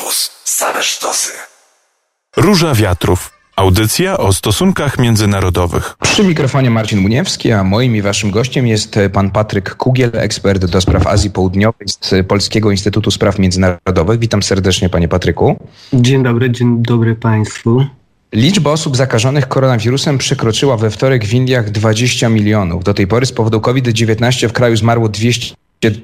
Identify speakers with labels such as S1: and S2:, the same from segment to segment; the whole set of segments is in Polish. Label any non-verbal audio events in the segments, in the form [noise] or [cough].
S1: Campus. Same sztosy.
S2: Róża Wiatrów. Audycja o stosunkach międzynarodowych.
S3: Przy mikrofonie Marcin Muniewski, a moim i waszym gościem jest pan Patryk Kugiel, ekspert do spraw Azji Południowej z Polskiego Instytutu Spraw Międzynarodowych. Witam serdecznie panie Patryku.
S4: Dzień dobry, dzień dobry państwu.
S3: Liczba osób zakażonych koronawirusem przekroczyła we wtorek w Indiach 20 milionów. Do tej pory z powodu COVID-19 w kraju zmarło 200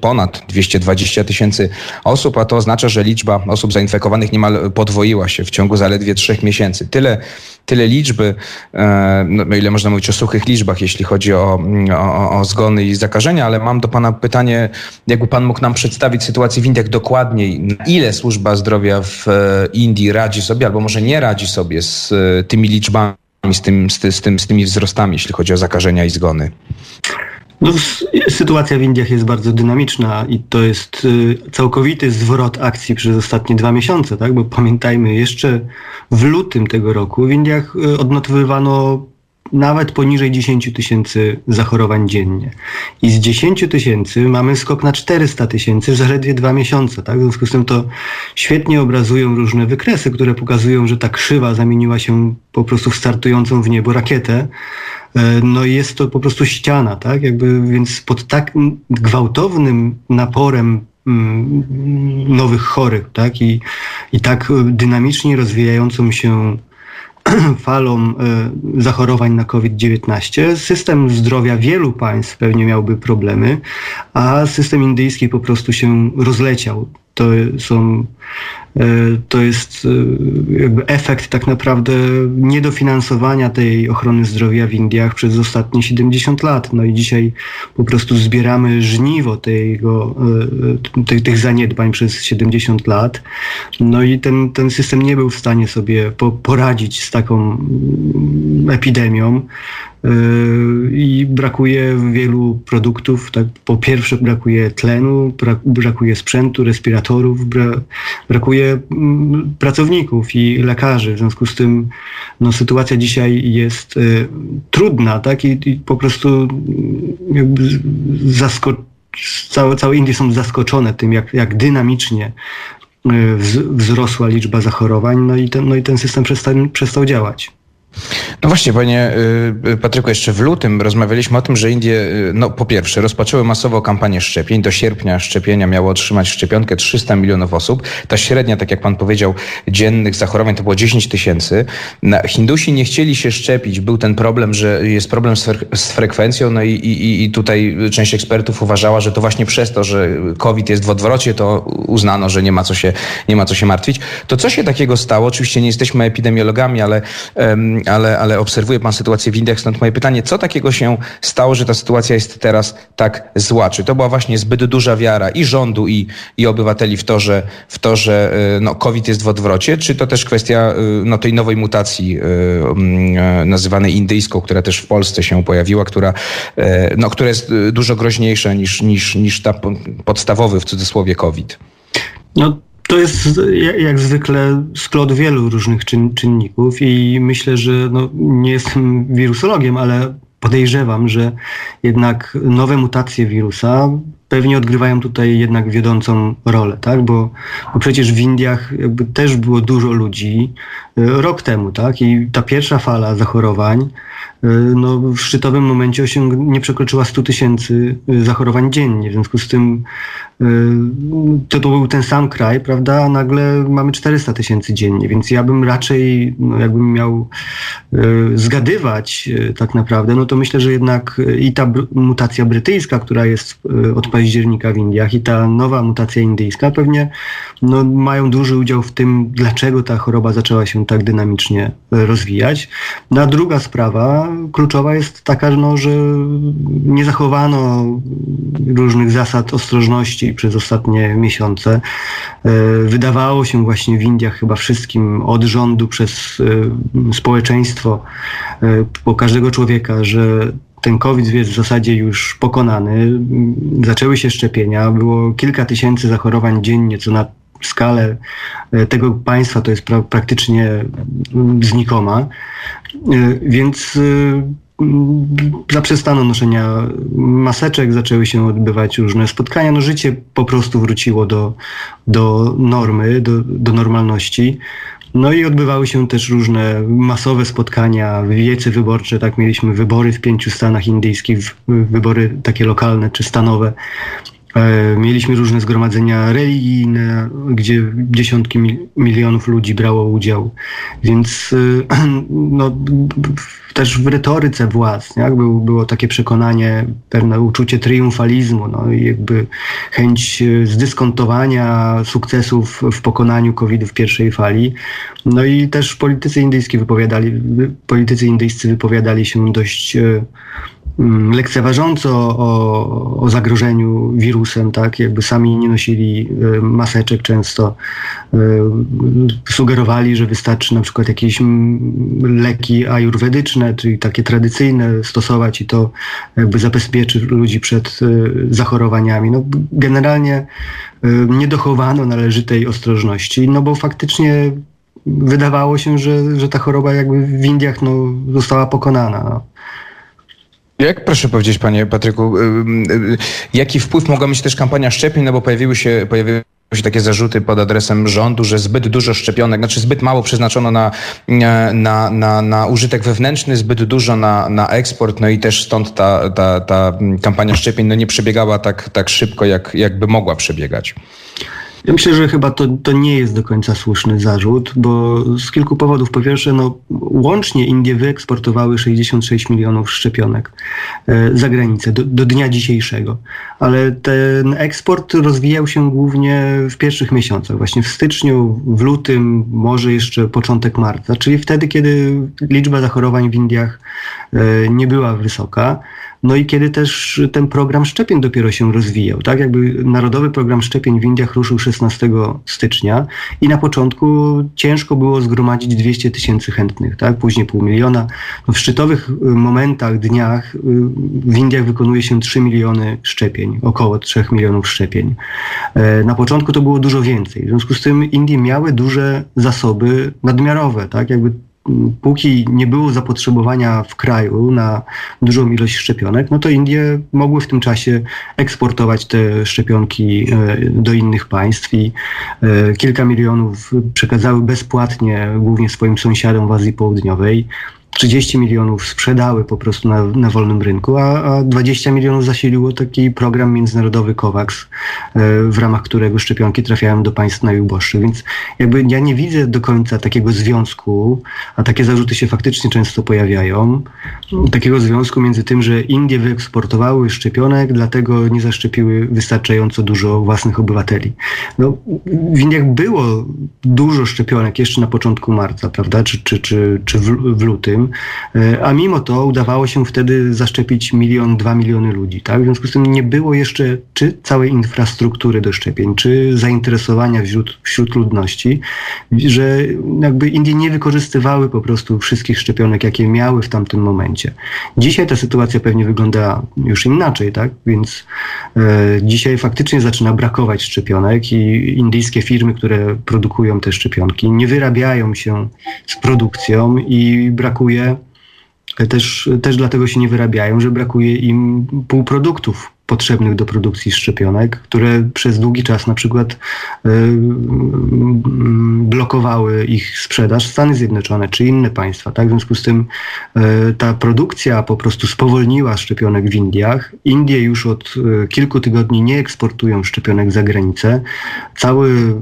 S3: ponad 220 tysięcy osób, a to oznacza, że liczba osób zainfekowanych niemal podwoiła się w ciągu zaledwie trzech miesięcy. Tyle, tyle liczby, e, no ile można mówić o suchych liczbach, jeśli chodzi o, o, o zgony i zakażenia, ale mam do Pana pytanie, jakby Pan mógł nam przedstawić sytuację w Indiach dokładniej, na ile służba zdrowia w e, Indii radzi sobie, albo może nie radzi sobie z e, tymi liczbami, z, tym, z, z, tym, z tymi wzrostami, jeśli chodzi o zakażenia i zgony?
S4: No, sytuacja w Indiach jest bardzo dynamiczna i to jest y, całkowity zwrot akcji przez ostatnie dwa miesiące, tak? Bo pamiętajmy, jeszcze w lutym tego roku w Indiach y, odnotowywano nawet poniżej 10 tysięcy zachorowań dziennie. I z 10 tysięcy mamy skok na 400 tysięcy w zaledwie dwa miesiące. Tak? W związku z tym to świetnie obrazują różne wykresy, które pokazują, że ta krzywa zamieniła się po prostu w startującą w niebo rakietę. E, no jest to po prostu ściana, tak? Jakby, więc pod tak gwałtownym naporem mm, nowych chorych, tak? I, i tak dynamicznie rozwijającą się [clears throat] falą e, zachorowań na COVID-19, system zdrowia wielu państw pewnie miałby problemy, a system indyjski po prostu się rozleciał. To są E, to jest e, jakby efekt tak naprawdę niedofinansowania tej ochrony zdrowia w Indiach przez ostatnie 70 lat. No i dzisiaj po prostu zbieramy żniwo tego, e, tych, tych zaniedbań przez 70 lat. No i ten, ten system nie był w stanie sobie poradzić z taką mm, epidemią. Yy, i brakuje wielu produktów. Tak? Po pierwsze brakuje tlenu, brakuje sprzętu, respiratorów, brakuje mm, pracowników i lekarzy. W związku z tym no, sytuacja dzisiaj jest y, trudna tak? I, i po prostu mm, całe, całe Indie są zaskoczone tym, jak, jak dynamicznie y, wzrosła liczba zachorowań, no i ten, no i ten system przestał działać.
S3: No właśnie, panie y, y, Patryku, jeszcze w lutym rozmawialiśmy o tym, że Indie, y, no po pierwsze, rozpoczęły masowo kampanię szczepień. Do sierpnia szczepienia miało otrzymać szczepionkę 300 milionów osób. Ta średnia, tak jak pan powiedział, dziennych zachorowań to było 10 tysięcy. Hindusi nie chcieli się szczepić. Był ten problem, że jest problem z, fre z frekwencją, no i, i, i tutaj część ekspertów uważała, że to właśnie przez to, że COVID jest w odwrocie, to uznano, że nie ma co się, nie ma co się martwić. To co się takiego stało? Oczywiście nie jesteśmy epidemiologami, ale um, ale, ale obserwuje pan sytuację w Indiach, stąd moje pytanie, co takiego się stało, że ta sytuacja jest teraz tak zła? Czy to była właśnie zbyt duża wiara i rządu, i, i obywateli w to, że, w to, że y, no, COVID jest w odwrocie, czy to też kwestia y, no, tej nowej mutacji y, nazywanej indyjską, która też w Polsce się pojawiła, która, no, która jest dużo groźniejsza niż, niż, niż ta podstawowy w cudzysłowie COVID?
S4: No to jest jak zwykle splot wielu różnych czyn, czynników i myślę, że no, nie jestem wirusologiem, ale podejrzewam, że jednak nowe mutacje wirusa pewnie odgrywają tutaj jednak wiodącą rolę, tak? Bo, bo przecież w Indiach też było dużo ludzi e, rok temu, tak? I ta pierwsza fala zachorowań no, w szczytowym momencie osiąg nie przekroczyła 100 tysięcy e, zachorowań dziennie. W związku z tym e, to, to był ten sam kraj, prawda? A nagle mamy 400 tysięcy dziennie, więc ja bym raczej, no, jakbym miał zgadywać tak naprawdę, no to myślę, że jednak i ta mutacja brytyjska, która jest od października w Indiach i ta nowa mutacja indyjska pewnie no, mają duży udział w tym, dlaczego ta choroba zaczęła się tak dynamicznie rozwijać. No, a druga sprawa, kluczowa jest taka, no, że nie zachowano różnych zasad ostrożności przez ostatnie miesiące. E, wydawało się właśnie w Indiach chyba wszystkim od rządu przez e, społeczeństwo, e, po każdego człowieka, że ten COVID jest w zasadzie już pokonany. Zaczęły się szczepienia, było kilka tysięcy zachorowań dziennie, co na skalę tego państwa to jest pra praktycznie znikoma. E, więc e, zaprzestano noszenia maseczek, zaczęły się odbywać różne spotkania. No życie po prostu wróciło do, do normy, do, do normalności. No i odbywały się też różne masowe spotkania, wiece wyborcze, tak mieliśmy wybory w pięciu stanach indyjskich, wybory takie lokalne czy stanowe. E, mieliśmy różne zgromadzenia religijne, gdzie dziesiątki milionów ludzi brało udział. Więc e, [clears throat] no, też w retoryce władz nie? Było, takie przekonanie, pewne uczucie triumfalizmu no, i jakby chęć e, zdyskontowania sukcesów w pokonaniu COVID-u w pierwszej fali. No i też politycy indyjscy wypowiadali, politycy indyjscy wypowiadali się dość lekceważąco o, o zagrożeniu wirusem, tak, jakby sami nie nosili e, maseczek często, e, sugerowali, że wystarczy na przykład jakieś leki ajurwedyczne, czyli takie tradycyjne stosować i to jakby zabezpieczy ludzi przed e, zachorowaniami. No, generalnie nie dochowano należytej ostrożności, no bo faktycznie wydawało się, że, że ta choroba jakby w Indiach no, została pokonana. No.
S3: Jak proszę powiedzieć, panie Patryku, y, y, jaki wpływ mogła mieć też kampania szczepień, no bo pojawiły się, pojawiły się takie zarzuty pod adresem rządu, że zbyt dużo szczepionek, znaczy zbyt mało przeznaczono na, na, na, na użytek wewnętrzny, zbyt dużo na, na eksport, no i też stąd ta, ta, ta kampania szczepień no nie przebiegała tak, tak szybko, jak, jakby mogła przebiegać.
S4: Ja myślę, że chyba to, to nie jest do końca słuszny zarzut, bo z kilku powodów. Po pierwsze, no, łącznie Indie wyeksportowały 66 milionów szczepionek e, za granicę do, do dnia dzisiejszego, ale ten eksport rozwijał się głównie w pierwszych miesiącach, właśnie w styczniu, w lutym, może jeszcze początek marca, czyli wtedy, kiedy liczba zachorowań w Indiach e, nie była wysoka. No i kiedy też ten program szczepień dopiero się rozwijał, tak? Jakby Narodowy Program Szczepień w Indiach ruszył 16 stycznia i na początku ciężko było zgromadzić 200 tysięcy chętnych, tak? Później pół miliona. No w szczytowych y, momentach, dniach y, w Indiach wykonuje się 3 miliony szczepień, około 3 milionów szczepień. E, na początku to było dużo więcej. W związku z tym Indie miały duże zasoby nadmiarowe, tak? Jakby póki nie było zapotrzebowania w kraju na dużą ilość szczepionek, no to Indie mogły w tym czasie eksportować te szczepionki e, do innych państw i e, kilka milionów przekazały bezpłatnie głównie swoim sąsiadom w Azji Południowej. 30 milionów sprzedały po prostu na, na wolnym rynku, a, a 20 milionów zasiliło taki program międzynarodowy COVAX, e, w ramach którego szczepionki trafiają do państw najuboższych. Więc jakby ja nie widzę do końca takiego związku, a takie zarzuty się faktycznie często pojawiają, takiego związku między tym, że Indie wyeksportowały szczepionek, dlatego nie zaszczepiły wystarczająco dużo własnych obywateli. No, w Indiach było dużo szczepionek jeszcze na początku marca, prawda, czy, czy, czy, czy w, w lutym, E, a mimo to udawało się wtedy zaszczepić milion, dwa miliony ludzi. Tak? W związku z tym nie było jeszcze czy całej infrastruktury do szczepień, czy zainteresowania wśród, wśród ludności, że jakby Indie nie wykorzystywały po prostu wszystkich szczepionek, jakie miały w tamtym momencie. Dzisiaj ta sytuacja pewnie wygląda już inaczej, tak? Więc e, dzisiaj faktycznie zaczyna brakować szczepionek i indyjskie firmy, które produkują te szczepionki, nie wyrabiają się z produkcją i brakuje brakuje, też, też dlatego się nie wyrabiają, że brakuje im półproduktów potrzebnych do produkcji szczepionek, które przez długi czas na przykład y, blokowały ich sprzedaż Stany Zjednoczone czy inne państwa. Tak? W związku z tym y, ta produkcja po prostu spowolniła szczepionek w Indiach. Indie już od y, kilku tygodni nie eksportują szczepionek za granicę. Cały,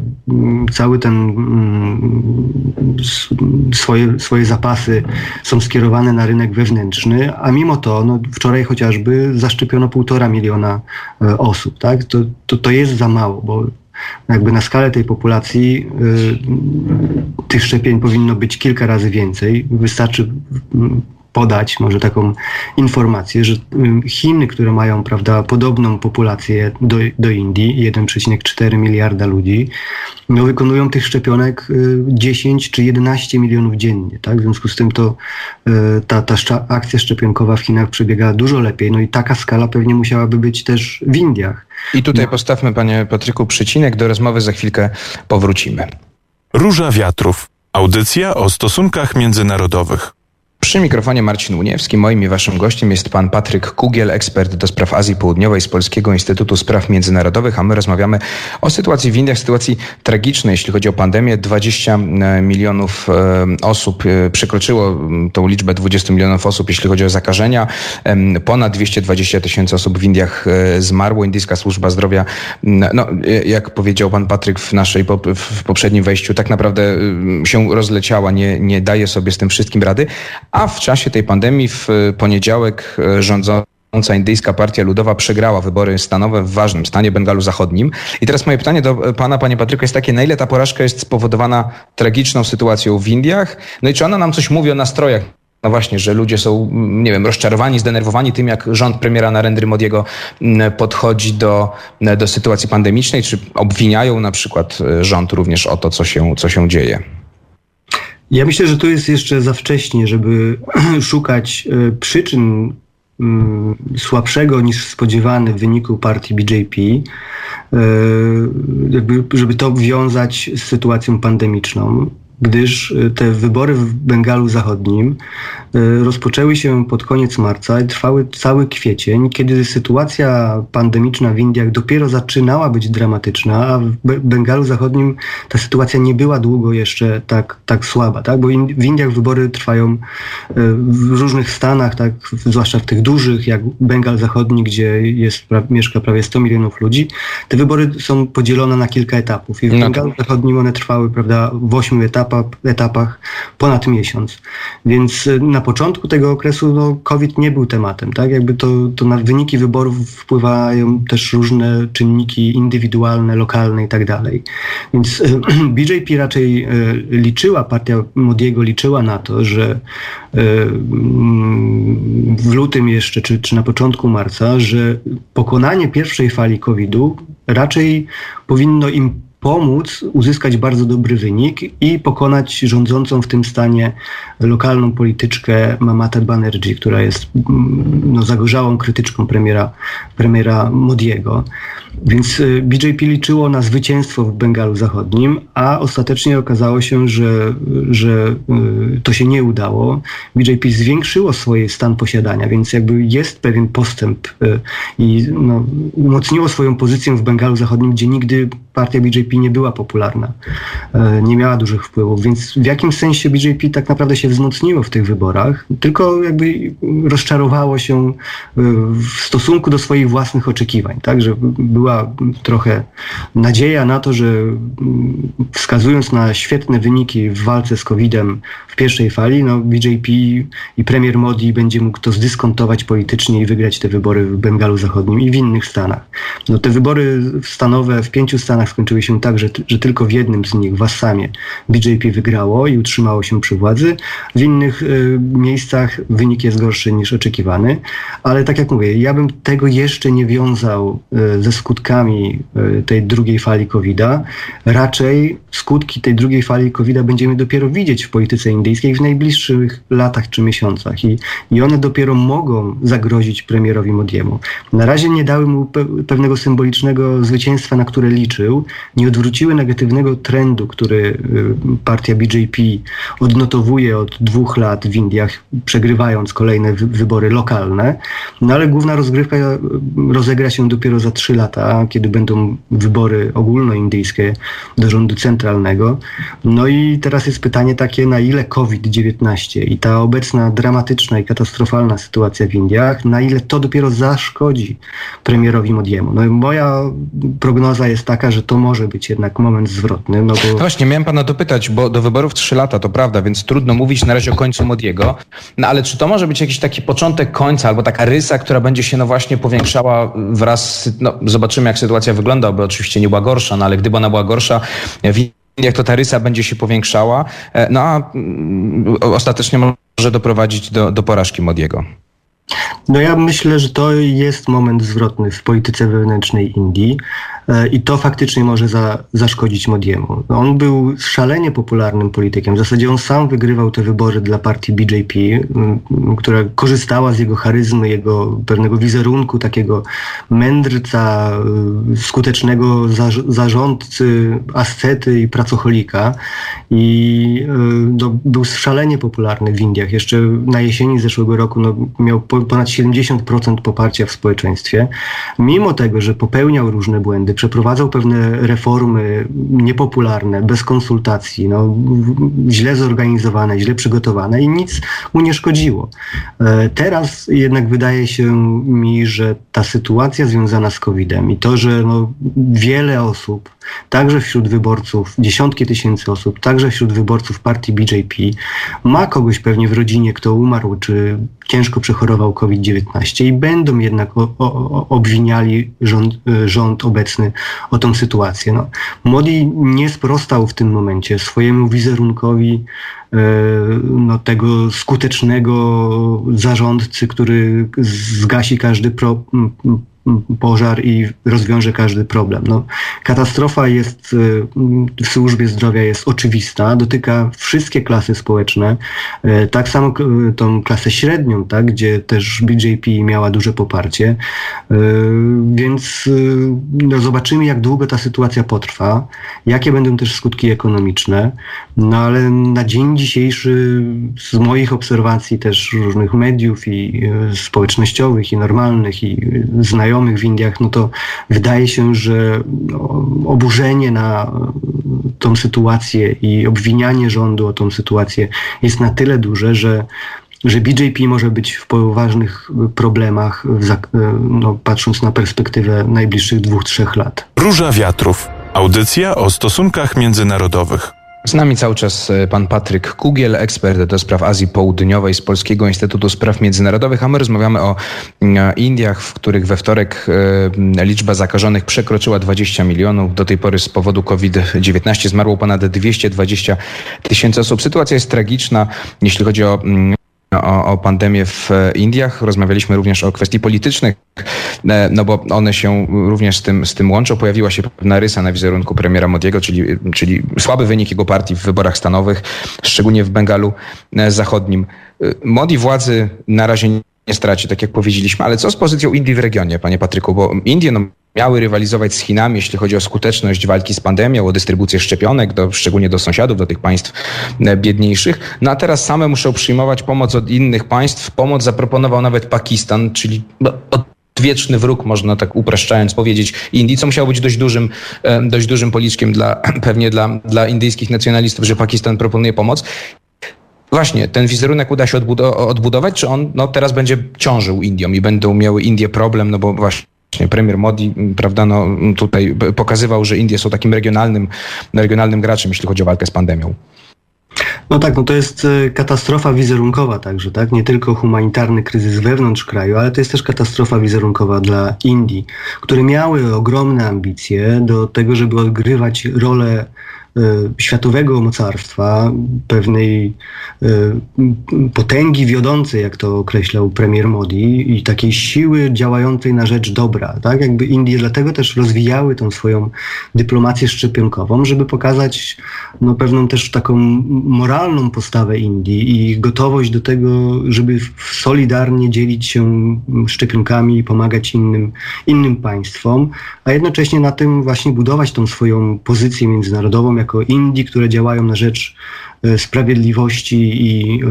S4: cały ten swoje, swoje zapasy są skierowane na rynek wewnętrzny, a mimo to no, wczoraj chociażby zaszczepiono półtora miliona miliona e, osób, tak? To, to, to jest za mało, bo jakby na skalę tej populacji y, tych szczepień powinno być kilka razy więcej. Wystarczy podać może taką informację, że Chiny, które mają prawda, podobną populację do, do Indii, 1,4 miliarda ludzi, no, wykonują tych szczepionek 10 y, czy 11 milionów dziennie. Tak? W związku z tym to y, ta, ta akcja szczepionkowa w Chinach przebiega dużo lepiej. No i taka skala pewnie musiałaby być też w Indiach.
S3: I tutaj no. postawmy, panie Patryku, przycinek. Do rozmowy za chwilkę powrócimy.
S2: Róża Wiatrów. Audycja o stosunkach międzynarodowych.
S3: Przy mikrofonie Marcin Uniewski. Moim i waszym gościem jest pan Patryk Kugiel, ekspert do spraw Azji Południowej z Polskiego Instytutu Spraw Międzynarodowych, a my rozmawiamy o sytuacji w Indiach, sytuacji tragicznej, jeśli chodzi o pandemię. 20 e, milionów e, osób e, przekroczyło tą liczbę 20 milionów osób, jeśli chodzi o zakażenia. Ponad 220 tysięcy osób w Indiach zmarło. Indyjska Służba Zdrowia, no, jak powiedział pan Patryk w naszej w poprzednim wejściu, tak naprawdę się rozleciała, nie, nie daje sobie z tym wszystkim rady a w czasie tej pandemii w poniedziałek e, rządząca indyjska partia ludowa przegrała wybory stanowe w ważnym stanie Bengalu Zachodnim. I teraz moje pytanie do pana, panie Patryku, jest takie, na ile ta porażka jest spowodowana tragiczną sytuacją w Indiach? No i czy ona nam coś mówi o nastrojach no właśnie, że ludzie są, nie wiem, rozczarowani, zdenerwowani tym, jak rząd premiera Narendry Modiego podchodzi do, do sytuacji pandemicznej, czy obwiniają na przykład e, rząd również o to, co się, co się dzieje?
S4: Ja myślę, że to jest jeszcze za wcześnie, żeby [clears throat] szukać e, przyczyn mm, słabszego niż spodziewany wyniku partii BJP, e, żeby to wiązać z sytuacją pandemiczną gdyż y, te wybory w Bengalu Zachodnim y, rozpoczęły się pod koniec marca i trwały cały kwiecień, kiedy sytuacja pandemiczna w Indiach dopiero zaczynała być dramatyczna, a w Bengalu Zachodnim ta sytuacja nie była długo jeszcze tak, tak słaba, tak? bo w Indiach wybory trwają y, w różnych stanach, tak? zwłaszcza w tych dużych, jak Bengal Zachodni, gdzie jest, mieszka prawie 100 milionów ludzi. Te wybory są podzielone na kilka etapów i w no Bengalu Zachodnim one trwały prawda, w ośmiu etapach, etapach ponad miesiąc. Więc y, na początku tego okresu no, COVID nie był tematem. Tak? Jakby to, to na wyniki wyborów wpływają też różne czynniki indywidualne, lokalne i tak dalej. Więc y, [clears throat] BJP raczej y, liczyła, partia Modiego liczyła na to, że w lutym jeszcze, czy, czy na początku marca, że pokonanie pierwszej fali COVID-u raczej powinno im pomóc uzyskać bardzo dobry wynik i pokonać rządzącą w tym stanie lokalną polityczkę Mamatę Banerjee, która jest mm, no, zagorzałą krytyczką premiera, premiera Modiego. Więc y, BJP liczyło na zwycięstwo w Bengalu Zachodnim, a ostatecznie okazało się, że, że y, to się nie udało. BJP zwiększyło swój stan posiadania, więc jakby jest pewien postęp y, i no, umocniło swoją pozycję w Bengalu Zachodnim, gdzie nigdy partia BJP nie była popularna, nie miała dużych wpływów, więc w jakim sensie BJP tak naprawdę się wzmocniło w tych wyborach, tylko jakby rozczarowało się w stosunku do swoich własnych oczekiwań, tak, że była trochę nadzieja na to, że mm, wskazując na świetne wyniki w walce z COVID-em w pierwszej fali, no BJP i premier Modi będzie mógł to zdyskontować politycznie i wygrać te wybory w Bengalu Zachodnim i w innych stanach. No te wybory stanowe w pięciu stanach skończyły się tak, że, że tylko w jednym z nich, w Assamie, BJP wygrało i utrzymało się przy władzy. W innych y, miejscach wynik jest gorszy niż oczekiwany, ale tak jak mówię, ja bym tego jeszcze nie wiązał y, ze skutkami e, tej drugiej fali COVID-a. Raczej skutki tej drugiej fali COVID-a będziemy dopiero widzieć w polityce indyjskiej w najbliższych latach czy miesiącach i, i one dopiero mogą zagrozić premierowi Modiemu. Na razie nie dały mu pe pewnego symbolicznego zwycięstwa, na które liczył, nie odwróciły negatywnego trendu, który e, partia BJP odnotowuje od dwóch lat w Indiach, przegrywając kolejne wy wybory lokalne, no ale główna rozgrywka e, rozegra się dopiero za trzy lata kiedy będą wybory ogólnoindyjskie do rządu centralnego. No i teraz jest pytanie takie, na ile COVID-19 i ta obecna dramatyczna i katastrofalna sytuacja w Indiach, na ile to dopiero zaszkodzi premierowi Modiemu. No i moja prognoza jest taka, że to może być jednak moment zwrotny. No, bo...
S3: no właśnie, miałem pana dopytać, bo do wyborów trzy lata, to prawda, więc trudno mówić na razie o końcu Modiego, no ale czy to może być jakiś taki początek końca, albo taka rysa, która będzie się no właśnie powiększała wraz, no zobaczymy jak sytuacja wygląda, bo oczywiście nie była gorsza, no ale gdyby ona była gorsza, jak to ta rysa będzie się powiększała, e, no a mm, ostatecznie może doprowadzić do, do porażki Modiego.
S4: No ja myślę, że to jest moment zwrotny w polityce wewnętrznej Indii. E, i to faktycznie może za, zaszkodzić Modiemu. On był szalenie popularnym politykiem. W zasadzie on sam wygrywał te wybory dla partii BJP, która korzystała z jego charyzmy, jego pewnego wizerunku, takiego mędrca, y, skutecznego zarządcy, ascety i pracocholika. I y, no, był szalenie popularny w Indiach. Jeszcze na jesieni zeszłego roku no, miał ponad 70% poparcia w społeczeństwie. Mimo tego, że popełniał różne błędy, przeprowadzał pewne reformy niepopularne, bez konsultacji, no, źle zorganizowane, źle przygotowane i nic mu nie szkodziło. E, teraz jednak wydaje się mi, że ta sytuacja związana z COVID-em i to, że no, wiele osób, także wśród wyborców, dziesiątki tysięcy osób, także wśród wyborców partii BJP, ma kogoś pewnie w rodzinie, kto umarł, czy ciężko przechorował COVID-19 i będą jednak o, o, obwiniali rząd, e, rząd obecny o tą sytuację. No, Modi nie sprostał w tym momencie swojemu wizerunkowi no, tego skutecznego zarządcy, który zgasi każdy pro, pożar i rozwiąże każdy problem. No, katastrofa jest y, w służbie zdrowia jest oczywista, dotyka wszystkie klasy społeczne, y, tak samo tą klasę średnią, tak, gdzie też BJP miała duże poparcie, więc no, zobaczymy jak długo ta sytuacja potrwa, jakie będą też skutki ekonomiczne, no ale na dzień dzisiejszy z moich obserwacji też różnych mediów i społecznościowych i normalnych i znajomych znajomych w Indiach, no to wydaje się, że no, oburzenie na tą sytuację i obwinianie rządu o tą sytuację jest na tyle duże, że że BJP może być w poważnych problemach, no, patrząc na perspektywę najbliższych dwóch, trzech lat.
S2: Róża Wiatrów. Audycja o stosunkach międzynarodowych.
S3: Z nami cały czas e, pan Patryk Kugiel, ekspert do spraw Azji Południowej z Polskiego Instytutu Spraw Międzynarodowych, a my rozmawiamy o mm, Indiach, w których we wtorek e, liczba zakażonych przekroczyła 20 milionów. Do tej pory z powodu COVID-19 zmarło ponad 220 tysięcy osób. Sytuacja jest tragiczna, jeśli chodzi o mm, o, o pandemię w Indiach. Rozmawialiśmy również o kwestii politycznych, e, no bo one się również z tym, z tym łączą. Pojawiła się pewna rysa na wizerunku premiera Modiego, czyli, czyli słaby wynik jego partii w wyborach stanowych, szczególnie w Bengalu e, Zachodnim. E, Modi władzy na razie nie straci, tak jak powiedzieliśmy, ale co z pozycją Indii w regionie, panie Patryku? Bo Indie no, miały rywalizować z Chinami, jeśli chodzi o skuteczność walki z pandemią, o dystrybucję szczepionek, do, szczególnie do sąsiadów, do tych państw e, biedniejszych. No a teraz same muszą przyjmować pomoc od innych państw. Pomoc zaproponował nawet Pakistan, czyli no, odwieczny wróg, można tak upraszczając powiedzieć, Indii, co musiało być dość dużym, e, dość dużym policzkiem dla, [clears throat] pewnie dla, dla indyjskich nacjonalistów, że Pakistan proponuje pomoc. Właśnie, ten wizerunek uda się odbudować, czy on no, teraz będzie ciążył Indiom i będą miały Indie problem, no bo właśnie premier Modi, prawda, no, tutaj pokazywał, że Indie są takim regionalnym, regionalnym graczem, jeśli chodzi o walkę z pandemią.
S4: No tak, no to jest e, katastrofa wizerunkowa także, tak? Nie tylko humanitarny kryzys wewnątrz kraju, ale to jest też katastrofa wizerunkowa dla Indii, które miały ogromne ambicje do tego, żeby odgrywać rolę światowego mocarstwa, pewnej e, potęgi wiodącej, jak to określał premier Modi, i takiej siły działającej na rzecz dobra. Tak? Jakby Indie dlatego też rozwijały tą swoją dyplomację szczepionkową, żeby pokazać no, pewną też taką moralną postawę Indii i gotowość do tego, żeby solidarnie dzielić się szczepionkami i pomagać innym, innym państwom, a jednocześnie na tym właśnie budować tą swoją pozycję międzynarodową, jako Indii, które działają na rzecz e, sprawiedliwości i e,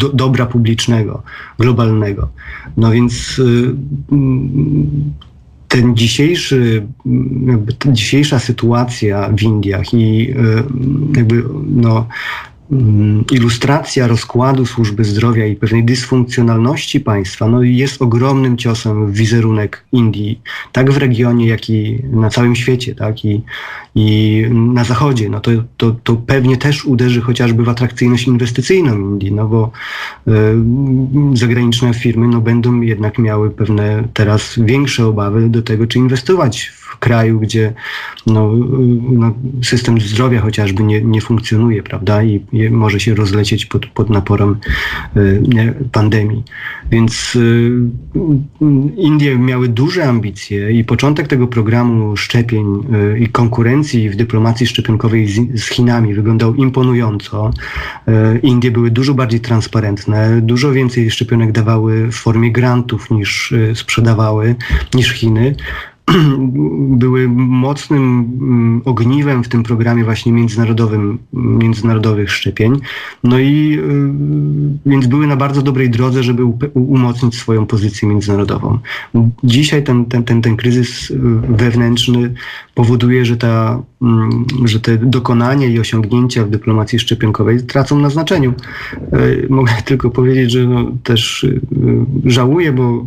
S4: do, dobra publicznego, globalnego. No więc e, ten dzisiejszy, dzisiejsza sytuacja w Indiach i jakby no, ilustracja rozkładu służby zdrowia i pewnej dysfunkcjonalności państwa no, jest ogromnym ciosem w wizerunek Indii, tak w regionie, jak i na całym świecie, tak, i, i na zachodzie. No, to, to, to pewnie też uderzy chociażby w atrakcyjność inwestycyjną Indii, no bo y, zagraniczne firmy no, będą jednak miały pewne teraz większe obawy do tego, czy inwestować w kraju, gdzie no, no, system zdrowia chociażby nie, nie funkcjonuje, prawda, i, i może się rozlecieć pod, pod naporem y, pandemii. Więc y, Indie miały duże ambicje i początek tego programu szczepień y, i konkurencji w dyplomacji szczepionkowej z, z Chinami wyglądał imponująco. Y, Indie były dużo bardziej transparentne, dużo więcej szczepionek dawały w formie grantów niż y, sprzedawały, niż Chiny. [clears throat] były mocnym mm, ogniwem w tym programie właśnie międzynarodowym, międzynarodowych szczepień. No i y, więc były na bardzo dobrej drodze, żeby umocnić swoją pozycję międzynarodową. Dzisiaj ten, ten, ten, ten kryzys y, wewnętrzny powoduje, że, ta, mm, że te dokonania i osiągnięcia w dyplomacji szczepionkowej tracą na znaczeniu. Y, mogę [laughs] tylko powiedzieć, że no też żałuję, bo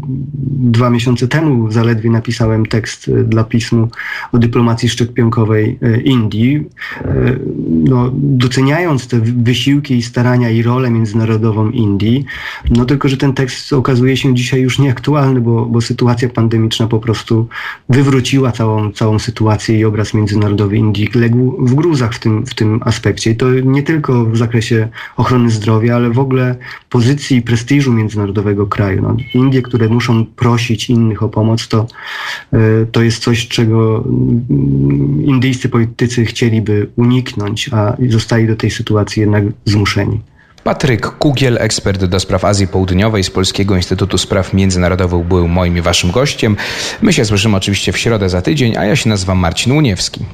S4: dwa miesiące temu zaledwie napisałem tekst tekst e, dla pismu o dyplomacji szczepionkowej e, Indii. E, no, doceniając te wysiłki i starania i rolę międzynarodową Indii, no tylko, że ten tekst okazuje się dzisiaj już nieaktualny, bo, bo sytuacja pandemiczna po prostu wywróciła całą, całą sytuację i obraz międzynarodowy Indii legł w gruzach w tym, w tym aspekcie. I to nie tylko w zakresie ochrony zdrowia, ale w ogóle pozycji i prestiżu międzynarodowego kraju. No, Indie, które muszą prosić innych o pomoc, to, to jest coś, czego indyjscy politycy chcieliby uniknąć, a zostali do tej sytuacji jednak zmuszeni.
S3: Patryk Kugiel, ekspert do spraw Azji Południowej z Polskiego Instytutu Spraw Międzynarodowych, był moim i waszym gościem. My się słyszymy oczywiście w środę za tydzień, a ja się nazywam Marcin Łuniewski.